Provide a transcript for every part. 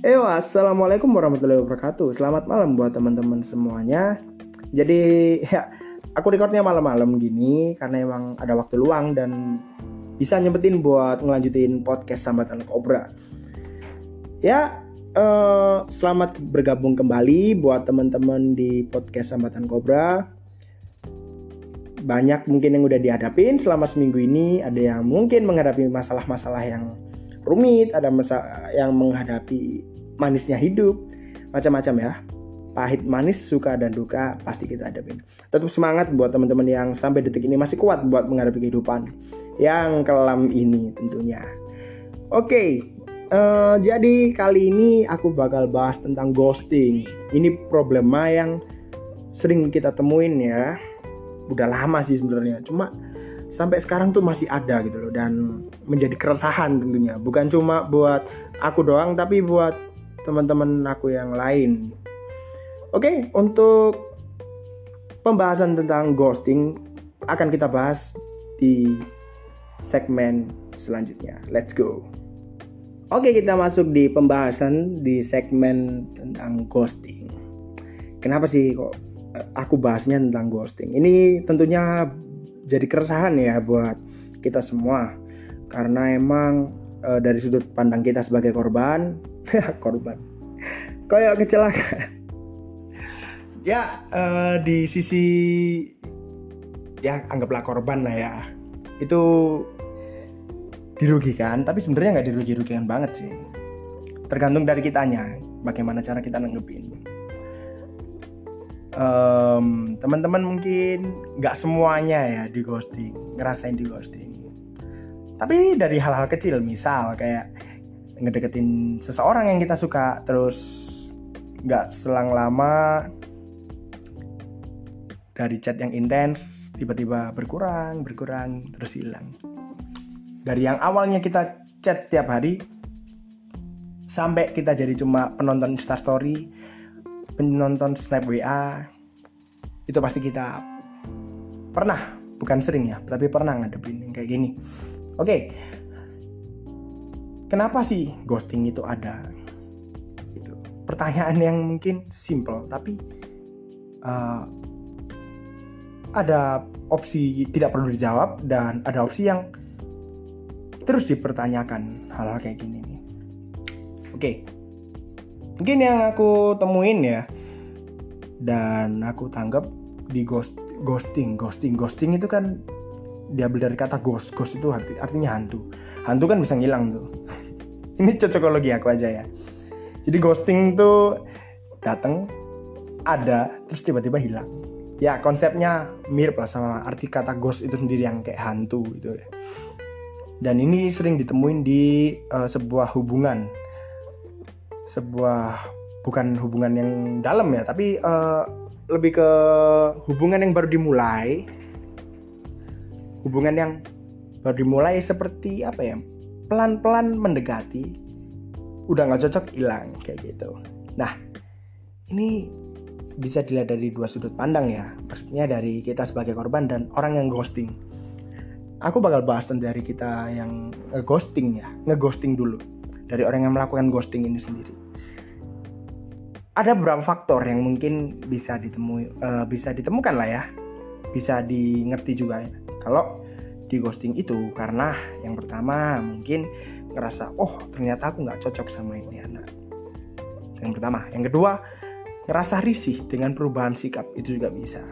Ewa, assalamualaikum warahmatullahi wabarakatuh. Selamat malam buat teman-teman semuanya. Jadi ya, aku recordnya malam-malam gini karena emang ada waktu luang dan bisa nyempetin buat ngelanjutin podcast Sambatan Kobra. Ya, eh, selamat bergabung kembali buat teman-teman di podcast Sambatan Kobra. Banyak mungkin yang udah dihadapin selama seminggu ini. Ada yang mungkin menghadapi masalah-masalah yang rumit, ada masa yang menghadapi manisnya hidup, macam-macam ya. Pahit, manis, suka dan duka pasti kita hadapin. Tetap semangat buat teman-teman yang sampai detik ini masih kuat buat menghadapi kehidupan yang kelam ini tentunya. Oke, uh, jadi kali ini aku bakal bahas tentang ghosting. Ini problema yang sering kita temuin ya. Udah lama sih sebenarnya, cuma sampai sekarang tuh masih ada gitu loh dan menjadi keresahan tentunya. Bukan cuma buat aku doang tapi buat teman-teman aku yang lain. Oke untuk pembahasan tentang ghosting akan kita bahas di segmen selanjutnya. Let's go. Oke kita masuk di pembahasan di segmen tentang ghosting. Kenapa sih kok aku bahasnya tentang ghosting? Ini tentunya jadi keresahan ya buat kita semua. Karena emang e, dari sudut pandang kita sebagai korban korban. Kayak kecelakaan? Ya e, di sisi ya anggaplah korban lah ya. Itu dirugikan tapi sebenarnya nggak dirugi-rugikan banget sih. Tergantung dari kitanya bagaimana cara kita nanggepin um, teman-teman mungkin nggak semuanya ya di ghosting ngerasain di ghosting. Tapi dari hal-hal kecil misal kayak ngedeketin seseorang yang kita suka terus nggak selang lama dari chat yang intens tiba-tiba berkurang berkurang terus hilang. Dari yang awalnya kita chat tiap hari sampai kita jadi cuma penonton instastory penonton snap WA itu pasti kita pernah bukan sering ya tapi pernah ngadepin yang kayak gini. Oke okay. kenapa sih ghosting itu ada? Itu pertanyaan yang mungkin simple tapi uh, ada opsi tidak perlu dijawab dan ada opsi yang terus dipertanyakan hal-hal kayak gini nih. Oke okay mungkin yang aku temuin ya. Dan aku tanggap di ghost ghosting ghosting ghosting itu kan diambil dari kata ghost ghost itu arti, artinya hantu. Hantu kan bisa ngilang tuh. Ini cocokologi aku aja ya. Jadi ghosting tuh datang ada terus tiba-tiba hilang. Ya konsepnya mirip lah sama arti kata ghost itu sendiri yang kayak hantu gitu ya. Dan ini sering ditemuin di uh, sebuah hubungan sebuah bukan hubungan yang dalam ya tapi uh, lebih ke hubungan yang baru dimulai. Hubungan yang baru dimulai seperti apa ya pelan-pelan mendekati udah nggak cocok hilang kayak gitu. Nah ini bisa dilihat dari dua sudut pandang ya. Maksudnya dari kita sebagai korban dan orang yang ghosting. Aku bakal bahas tentang dari kita yang ghosting ya ngeghosting dulu. Dari orang yang melakukan ghosting ini sendiri ada beberapa faktor yang mungkin bisa ditemui uh, bisa ditemukan lah ya. Bisa di ngerti juga ya. Kalau di ghosting itu karena yang pertama mungkin ngerasa oh ternyata aku nggak cocok sama ini anak. Yang pertama. Yang kedua ngerasa risih dengan perubahan sikap itu juga bisa.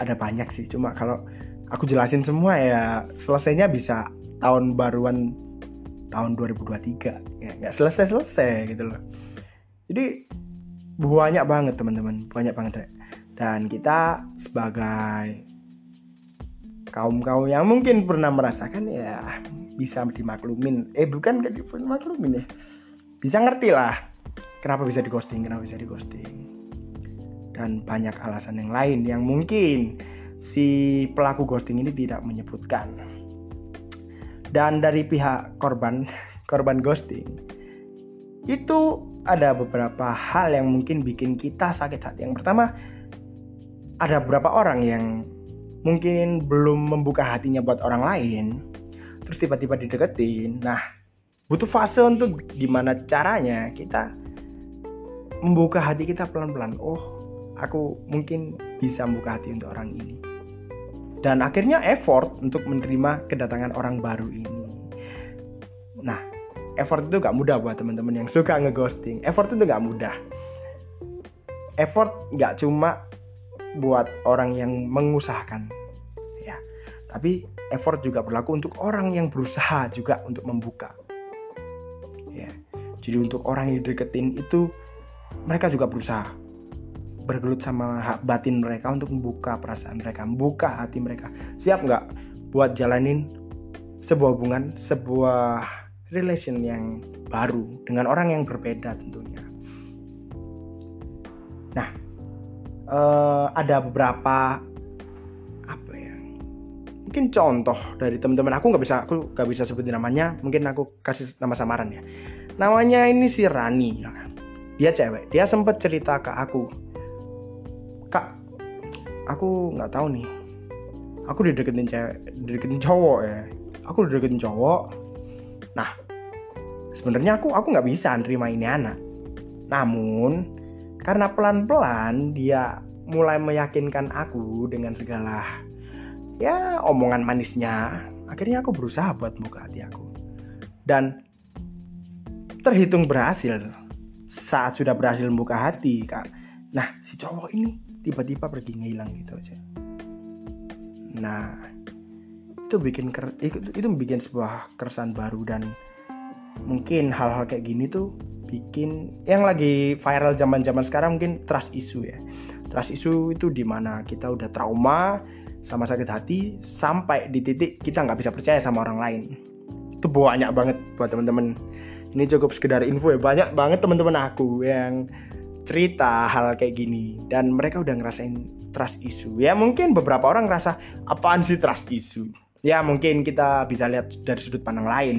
Ada banyak sih cuma kalau aku jelasin semua ya selesainya bisa tahun baruan tahun 2023 ya nggak selesai selesai gitu loh jadi banyak banget teman-teman. Banyak banget dan kita sebagai kaum kaum yang mungkin pernah merasakan ya bisa dimaklumin. Eh bukan gak dimaklumin ya. Bisa ngerti lah kenapa bisa di ghosting kenapa bisa di ghosting dan banyak alasan yang lain yang mungkin si pelaku ghosting ini tidak menyebutkan. Dan dari pihak korban korban ghosting itu ada beberapa hal yang mungkin bikin kita sakit hati. Yang pertama ada beberapa orang yang mungkin belum membuka hatinya buat orang lain terus tiba-tiba dideketin. Nah butuh fase untuk gimana caranya kita membuka hati kita pelan-pelan. Oh aku mungkin bisa membuka hati untuk orang ini. Dan akhirnya effort untuk menerima kedatangan orang baru ini effort itu gak mudah buat teman-teman yang suka ngeghosting. Effort itu gak mudah. Effort gak cuma buat orang yang mengusahakan ya. Tapi effort juga berlaku untuk orang yang berusaha juga untuk membuka ya. Jadi untuk orang yang deketin itu mereka juga berusaha. Bergelut sama hak batin mereka untuk membuka perasaan mereka, membuka hati mereka. Siap nggak buat jalanin sebuah hubungan, sebuah relation yang baru dengan orang yang berbeda tentunya. Nah, uh, ada beberapa apa ya? Mungkin contoh dari teman-teman aku nggak bisa aku nggak bisa sebutin namanya. Mungkin aku kasih nama samaran ya. Namanya ini si Rani. Dia cewek dia sempet cerita ke aku kak aku nggak tahu nih aku dideketin cewek dideketin cowok ya aku dideketin cowok sebenarnya aku aku nggak bisa nerima ini anak. Namun karena pelan-pelan dia mulai meyakinkan aku dengan segala ya omongan manisnya akhirnya aku berusaha buat buka hati aku. Dan terhitung berhasil. Saat sudah berhasil membuka hati kak nah si cowok ini tiba-tiba pergi ngilang gitu aja. Nah itu bikin itu, itu bikin sebuah keresahan baru dan mungkin hal-hal kayak gini tuh bikin yang lagi viral zaman-zaman sekarang mungkin trust issue ya. Trust issue itu di mana kita udah trauma sama sakit hati sampai di titik kita nggak bisa percaya sama orang lain. Itu banyak banget buat teman-teman. Ini cukup sekedar info ya. Banyak banget teman-teman aku yang cerita hal kayak gini dan mereka udah ngerasain trust issue. Ya mungkin beberapa orang ngerasa apaan sih trust issue? Ya mungkin kita bisa lihat dari sudut pandang lain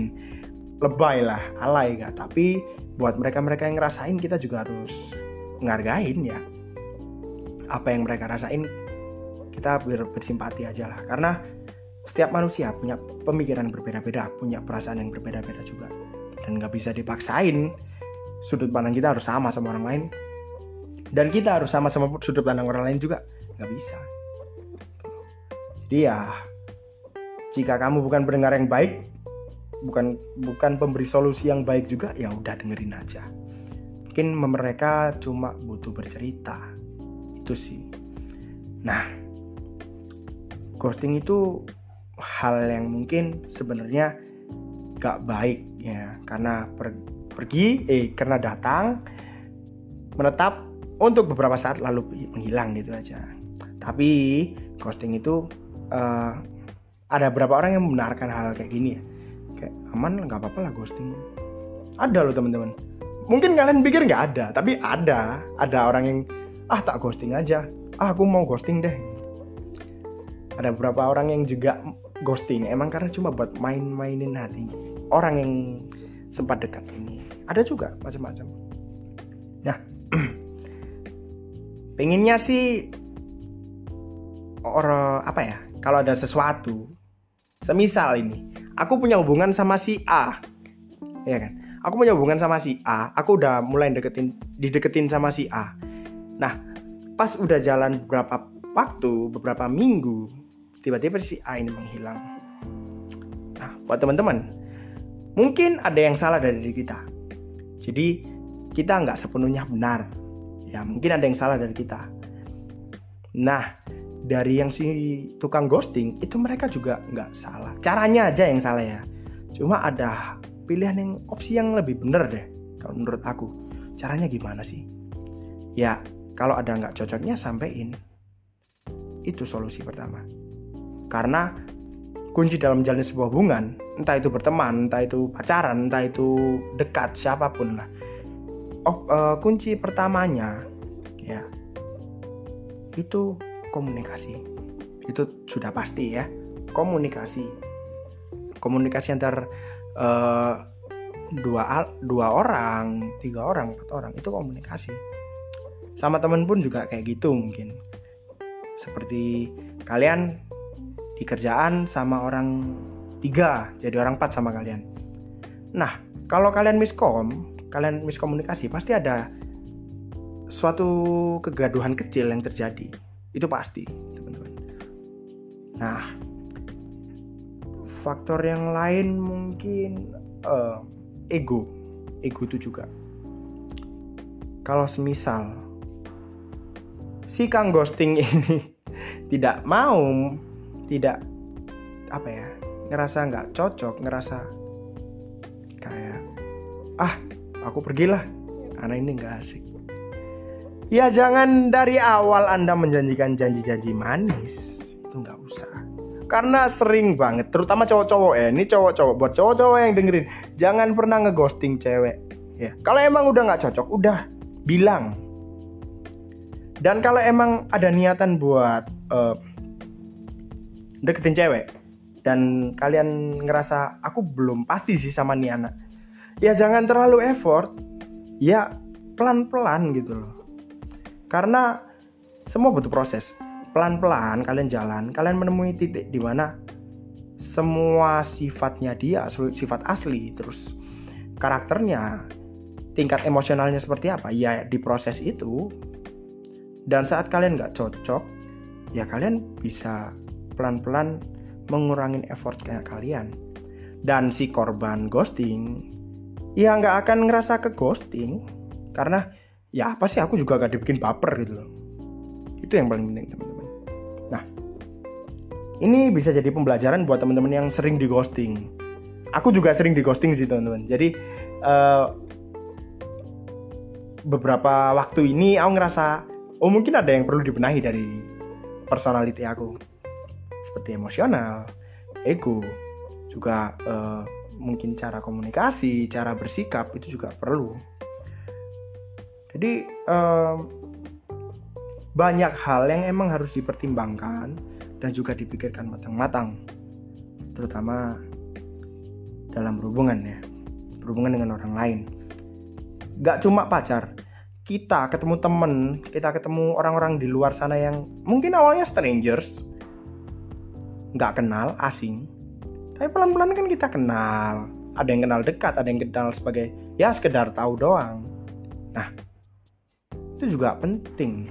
lebay lah alay gak tapi buat mereka-mereka yang ngerasain kita juga harus ngargain ya. Apa yang mereka rasain kita bersimpati aja lah. Karena setiap manusia punya pemikiran berbeda-beda punya perasaan yang berbeda-beda juga. Dan nggak bisa dipaksain sudut pandang kita harus sama sama orang lain. Dan kita harus sama sama sudut pandang orang lain juga. Nggak bisa. Jadi ya jika kamu bukan pendengar yang baik bukan bukan pemberi solusi yang baik juga ya udah dengerin aja. Mungkin mereka cuma butuh bercerita itu sih. Nah ghosting itu hal yang mungkin sebenarnya gak baik ya. Karena per, pergi eh karena datang menetap untuk beberapa saat lalu menghilang gitu aja. Tapi ghosting itu uh, ada beberapa orang yang membenarkan hal kayak gini ya kayak aman nggak apa-apa lah ghosting. Ada loh teman-teman. Mungkin kalian pikir nggak ada tapi ada. Ada orang yang ah tak ghosting aja. Ah aku mau ghosting deh. Ada beberapa orang yang juga ghosting emang karena cuma buat main-mainin hati. Orang yang sempat dekat ini. Ada juga macam-macam. Nah pengennya sih orang apa ya kalau ada sesuatu semisal ini aku punya hubungan sama si A ya kan aku punya hubungan sama si A aku udah mulai deketin dideketin sama si A nah pas udah jalan beberapa waktu beberapa minggu tiba-tiba si A ini menghilang nah buat teman-teman Mungkin ada yang salah dari diri kita. Jadi kita nggak sepenuhnya benar. Ya mungkin ada yang salah dari kita. Nah dari yang si tukang ghosting itu mereka juga nggak salah. Caranya aja yang salah ya. Cuma ada pilihan yang opsi yang lebih benar deh kalau menurut aku. Caranya gimana sih? Ya kalau ada nggak cocoknya sampein. Itu solusi pertama. Karena kunci dalam menjalin sebuah hubungan entah itu berteman entah itu pacaran entah itu dekat siapa pun lah oh, uh, kunci pertamanya ya itu komunikasi. Itu sudah pasti ya komunikasi. Komunikasi antar uh, dua dua orang tiga orang empat orang itu komunikasi. Sama temen pun juga kayak gitu mungkin. Seperti kalian di kerjaan sama orang tiga jadi orang empat sama kalian. Nah kalau kalian miskom kalian miskomunikasi pasti ada suatu kegaduhan kecil yang terjadi itu pasti teman-teman. Nah faktor yang lain mungkin uh, ego. Ego itu juga. Kalau semisal si kang ghosting ini tidak mau tidak apa ya ngerasa nggak cocok ngerasa kayak ah aku pergilah. Karena ini nggak asik ya jangan dari awal anda menjanjikan janji-janji manis. Itu nggak usah. Karena sering banget terutama cowok-cowok ya. Ini cowok-cowok buat cowok-cowok yang dengerin jangan pernah ngeghosting cewek. Ya kalau emang udah nggak cocok udah bilang. Dan kalau emang ada niatan buat uh, deketin cewek dan kalian ngerasa aku belum pasti sih sama nih anak ya jangan terlalu effort. Ya pelan-pelan gitu loh karena semua butuh proses. Pelan-pelan kalian jalan kalian menemui titik di mana semua sifatnya dia sifat asli terus karakternya tingkat emosionalnya seperti apa ya di proses itu. Dan saat kalian nggak cocok ya kalian bisa pelan-pelan mengurangin effort kayak kalian. Dan si korban ghosting ya nggak akan ngerasa ke ghosting karena ya apa sih? Aku juga gak dibikin baper gitu loh. Itu yang paling penting teman-teman. Nah ini bisa jadi pembelajaran buat teman-teman yang sering di ghosting. Aku juga sering di ghosting sih teman-teman. Jadi uh, beberapa waktu ini aku ngerasa oh mungkin ada yang perlu dibenahi dari personality aku. Seperti emosional, ego, juga uh, mungkin cara komunikasi, cara bersikap itu juga perlu. Jadi um, banyak hal yang emang harus dipertimbangkan dan juga dipikirkan matang-matang, terutama dalam berhubungan ya, berhubungan dengan orang lain. Gak cuma pacar, kita ketemu temen, kita ketemu orang-orang di luar sana yang mungkin awalnya strangers, nggak kenal asing. Tapi pelan-pelan kan kita kenal. Ada yang kenal dekat ada yang kenal sebagai ya sekedar tahu doang. Nah itu juga penting.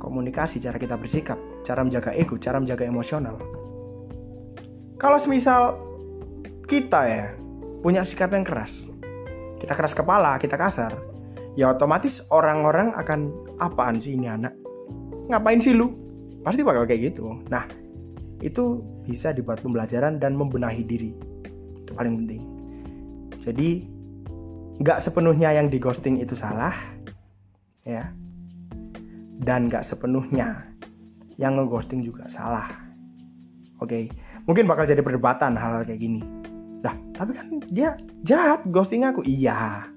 Komunikasi cara kita bersikap cara menjaga ego cara menjaga emosional. Kalau semisal kita ya punya sikap yang keras kita keras kepala kita kasar ya otomatis orang-orang akan apaan sih ini anak? Ngapain sih lu? Pasti bakal kayak gitu. Nah itu bisa dibuat pembelajaran dan membenahi diri. Itu paling penting. Jadi nggak sepenuhnya yang di ghosting itu salah ya dan nggak sepenuhnya. Yang ngeghosting juga salah. Oke mungkin bakal jadi perdebatan hal-hal kayak gini. Lah tapi kan dia jahat ghosting aku. Iya.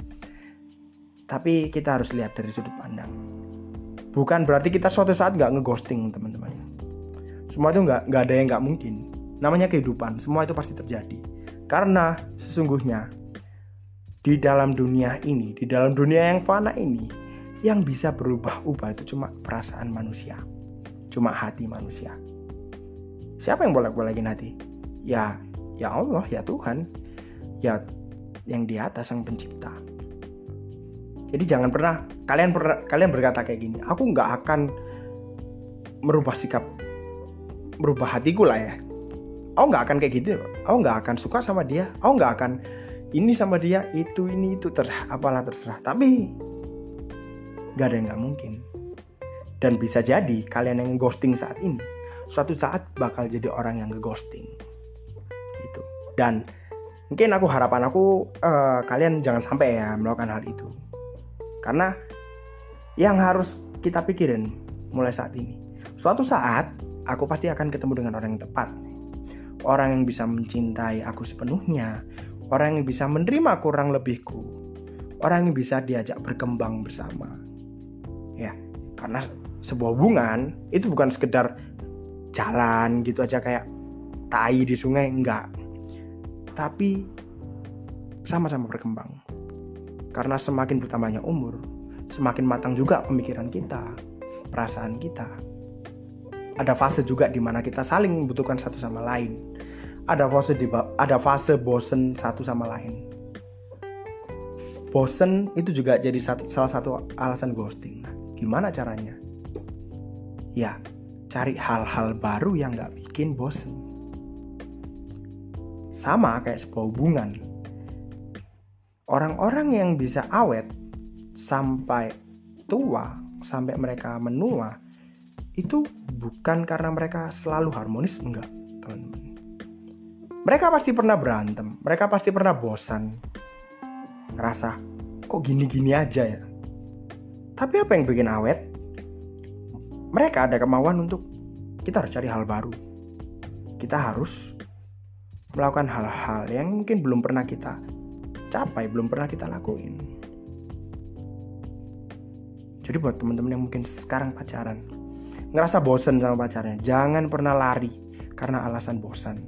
Tapi kita harus lihat dari sudut pandang. Bukan berarti kita suatu saat nggak ngeghosting teman-teman. Semua itu nggak nggak ada yang nggak mungkin. Namanya kehidupan semua itu pasti terjadi. Karena sesungguhnya di dalam dunia ini di dalam dunia yang fana ini yang bisa berubah-ubah itu cuma perasaan manusia. Cuma hati manusia. Siapa yang bolak-balikin hati? Ya ya Allah ya Tuhan. Ya yang di atas sang pencipta. Jadi jangan pernah kalian pernah kalian berkata kayak gini aku nggak akan merubah sikap merubah hatiku lah ya. Aku nggak akan kayak gitu. Aku nggak akan suka sama dia. Aku nggak akan ini sama dia itu ini itu ter apalah terserah. Tapi nggak ada yang nggak mungkin. Dan bisa jadi kalian yang ghosting saat ini suatu saat bakal jadi orang yang ghosting itu dan mungkin aku harapan aku uh, kalian jangan sampai ya melakukan hal itu. Karena yang harus kita pikirin mulai saat ini suatu saat aku pasti akan ketemu dengan orang yang tepat. Orang yang bisa mencintai aku sepenuhnya, orang yang bisa menerima kurang lebihku, orang yang bisa diajak berkembang bersama. Karena sebuah hubungan itu bukan sekedar jalan gitu aja kayak tai di sungai enggak. Tapi sama-sama berkembang. Karena semakin bertambahnya umur, semakin matang juga pemikiran kita, perasaan kita ada fase juga di mana kita saling membutuhkan satu sama lain ada fase di ada fase bosen satu sama lain bosen itu juga jadi satu, salah satu alasan ghosting. Gimana caranya? Ya, cari hal-hal baru yang nggak bikin bosen. Sama kayak sebuah hubungan. Orang-orang yang bisa awet sampai tua, sampai mereka menua, itu bukan karena mereka selalu harmonis, enggak, teman-teman. Mereka pasti pernah berantem, mereka pasti pernah bosan, ngerasa kok gini-gini aja ya. Tapi apa yang bikin awet? Mereka ada kemauan untuk kita harus cari hal baru. Kita harus melakukan hal-hal yang mungkin belum pernah kita capai, belum pernah kita lakuin. Jadi buat teman-teman yang mungkin sekarang pacaran, ngerasa bosen sama pacarnya, jangan pernah lari karena alasan bosan.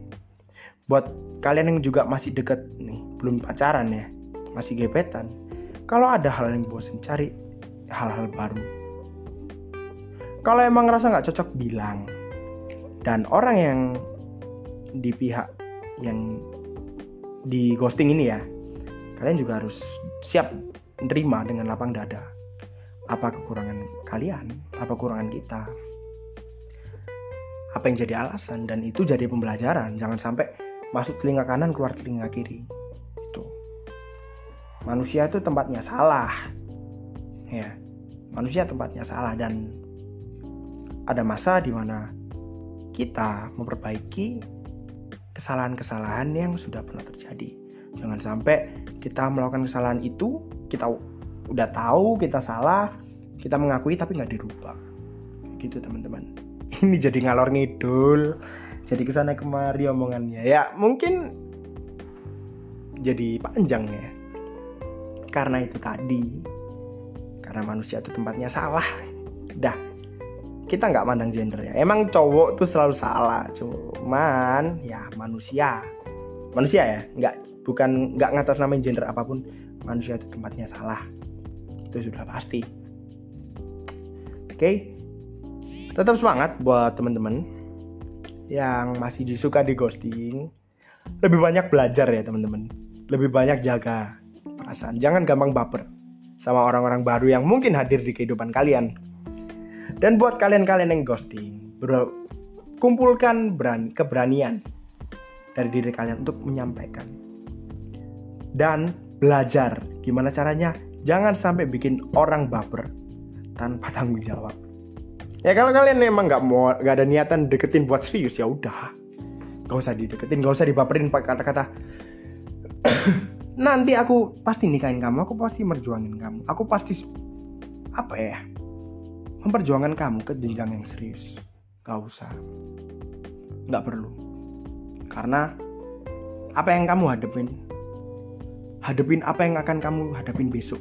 Buat kalian yang juga masih deket nih, belum pacaran ya, masih gebetan, kalau ada hal yang bosan, cari hal-hal baru. Kalau emang ngerasa nggak cocok, bilang. Dan orang yang di pihak yang di ghosting ini ya, kalian juga harus siap nerima dengan lapang dada. Apa kekurangan kalian, apa kekurangan kita, apa yang jadi alasan dan itu jadi pembelajaran. Jangan sampai masuk telinga kanan keluar telinga kiri manusia itu tempatnya salah ya manusia tempatnya salah dan ada masa di mana kita memperbaiki kesalahan-kesalahan yang sudah pernah terjadi. Jangan sampai kita melakukan kesalahan itu kita udah tahu kita salah kita mengakui tapi nggak dirubah. Gitu teman-teman. Ini jadi ngalor ngidul. Jadi ke sana kemari omongannya. Ya mungkin jadi panjang ya. Karena itu tadi karena manusia itu tempatnya salah. Dah kita nggak mandang gender ya. Emang cowok tuh selalu salah cuman ya manusia. Manusia ya nggak bukan nggak ngatas nama gender apa pun manusia itu tempatnya salah. Itu sudah pasti. Oke tetap semangat buat teman-teman yang masih disuka di ghosting. Lebih banyak belajar ya teman-teman. Lebih banyak jaga perasaan. Jangan gampang baper sama orang-orang baru yang mungkin hadir di kehidupan kalian. Dan buat kalian-kalian yang ghosting, bro, kumpulkan berani, keberanian dari diri kalian untuk menyampaikan. Dan belajar gimana caranya. Jangan sampai bikin orang baper tanpa tanggung jawab. Ya kalau kalian memang nggak mau nggak ada niatan deketin buat serius ya udah, gak usah dideketin, gak usah dibaperin pakai kata-kata nanti aku pasti nikahin kamu aku pasti merjuangin kamu. Aku pasti apa ya memperjuangkan kamu ke jenjang yang serius. Gak usah. Gak perlu. Karena apa yang kamu hadapin hadapin apa yang akan kamu hadapin besok.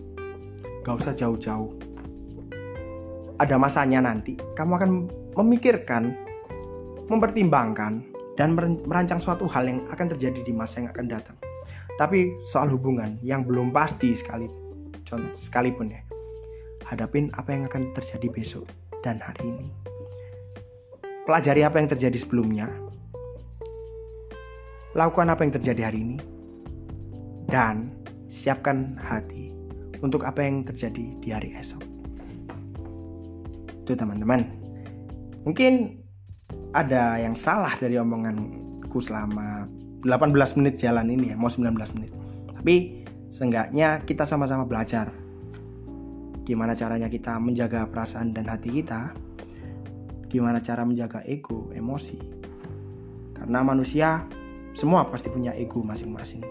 Gak usah jauh-jauh. Ada masanya nanti kamu akan memikirkan mempertimbangkan dan merancang suatu hal yang akan terjadi di masa yang akan datang tapi soal hubungan yang belum pasti sekali sekalipun ya. Hadapin apa yang akan terjadi besok dan hari ini. Pelajari apa yang terjadi sebelumnya. Lakukan apa yang terjadi hari ini. Dan siapkan hati untuk apa yang terjadi di hari esok. Itu teman-teman. Mungkin ada yang salah dari omonganku selama 18 menit jalan ini ya, mau 19 menit. Tapi seenggaknya kita sama-sama belajar gimana caranya kita menjaga perasaan dan hati kita, gimana cara menjaga ego, emosi. Karena manusia semua pasti punya ego masing-masing.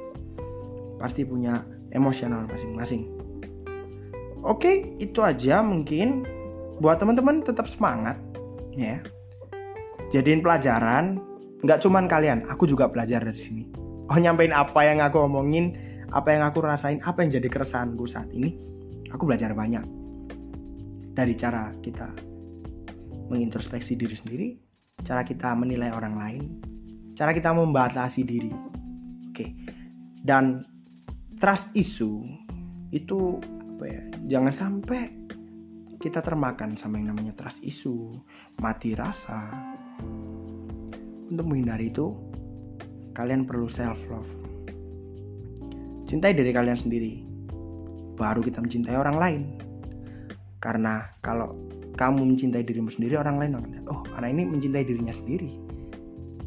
Pasti punya emosional masing-masing. Oke, itu aja mungkin buat teman-teman tetap semangat ya. Jadiin pelajaran nggak cuman kalian aku juga belajar dari sini. Oh nyampein apa yang aku omongin apa yang aku rasain apa yang jadi keresahanku saat ini aku belajar banyak. Dari cara kita mengintrospeksi diri sendiri cara kita menilai orang lain cara kita membatasi diri. Oke dan trust issue itu apa ya jangan sampai kita termakan sama yang namanya trust issue. Mati rasa untuk menghindari itu, kalian perlu self love. Cintai diri kalian sendiri. baru kita mencintai orang lain karena kalau kamu mencintai dirimu sendiri orang lain akan lihat oh anak ini mencintai dirinya sendiri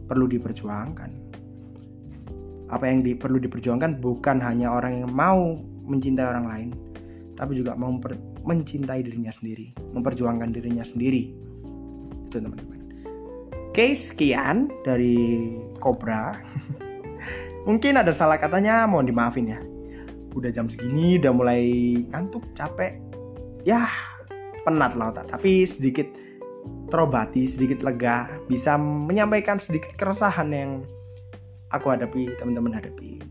perlu diperjuangkan apa yang di, perlu diperjuangkan bukan hanya orang yang mau mencintai orang lain tapi juga mau mencintai dirinya sendiri memperjuangkan dirinya sendiri itu teman-teman oke sekian dari Cobra. Mungkin ada salah katanya mohon dimaafin ya. Udah jam segini udah mulai ngantuk capek. Ya penat lah otak tapi sedikit terobati sedikit lega bisa menyampaikan sedikit keresahan yang aku hadapi teman-teman hadapi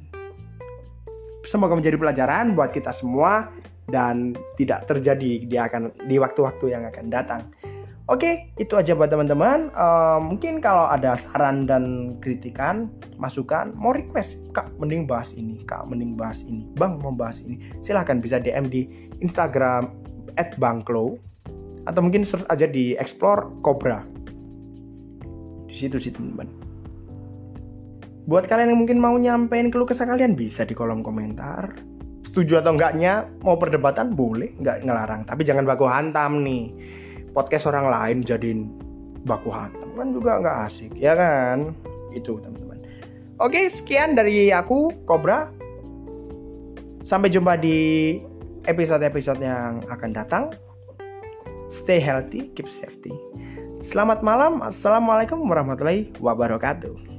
semoga menjadi pelajaran buat kita semua dan tidak terjadi di akan di waktu-waktu yang akan datang Oke, itu aja buat teman-teman. Uh, mungkin kalau ada saran dan kritikan, masukan, mau request, kak mending bahas ini, kak mending bahas ini, bang mau bahas ini, silahkan bisa DM di Instagram @bangklo atau mungkin search aja di Explore Cobra. Di situ sih teman-teman. Buat kalian yang mungkin mau nyampein keluh kesah kalian bisa di kolom komentar. Setuju atau enggaknya mau perdebatan boleh, nggak ngelarang. Tapi jangan baku hantam nih podcast orang lain jadiin baku hantam. Kan juga nggak asik ya kan? Itu teman-teman. Oke sekian dari aku Cobra sampai jumpa di episode-episode yang akan datang. Stay healthy keep safety. Selamat malam. Assalamualaikum warahmatullahi wabarakatuh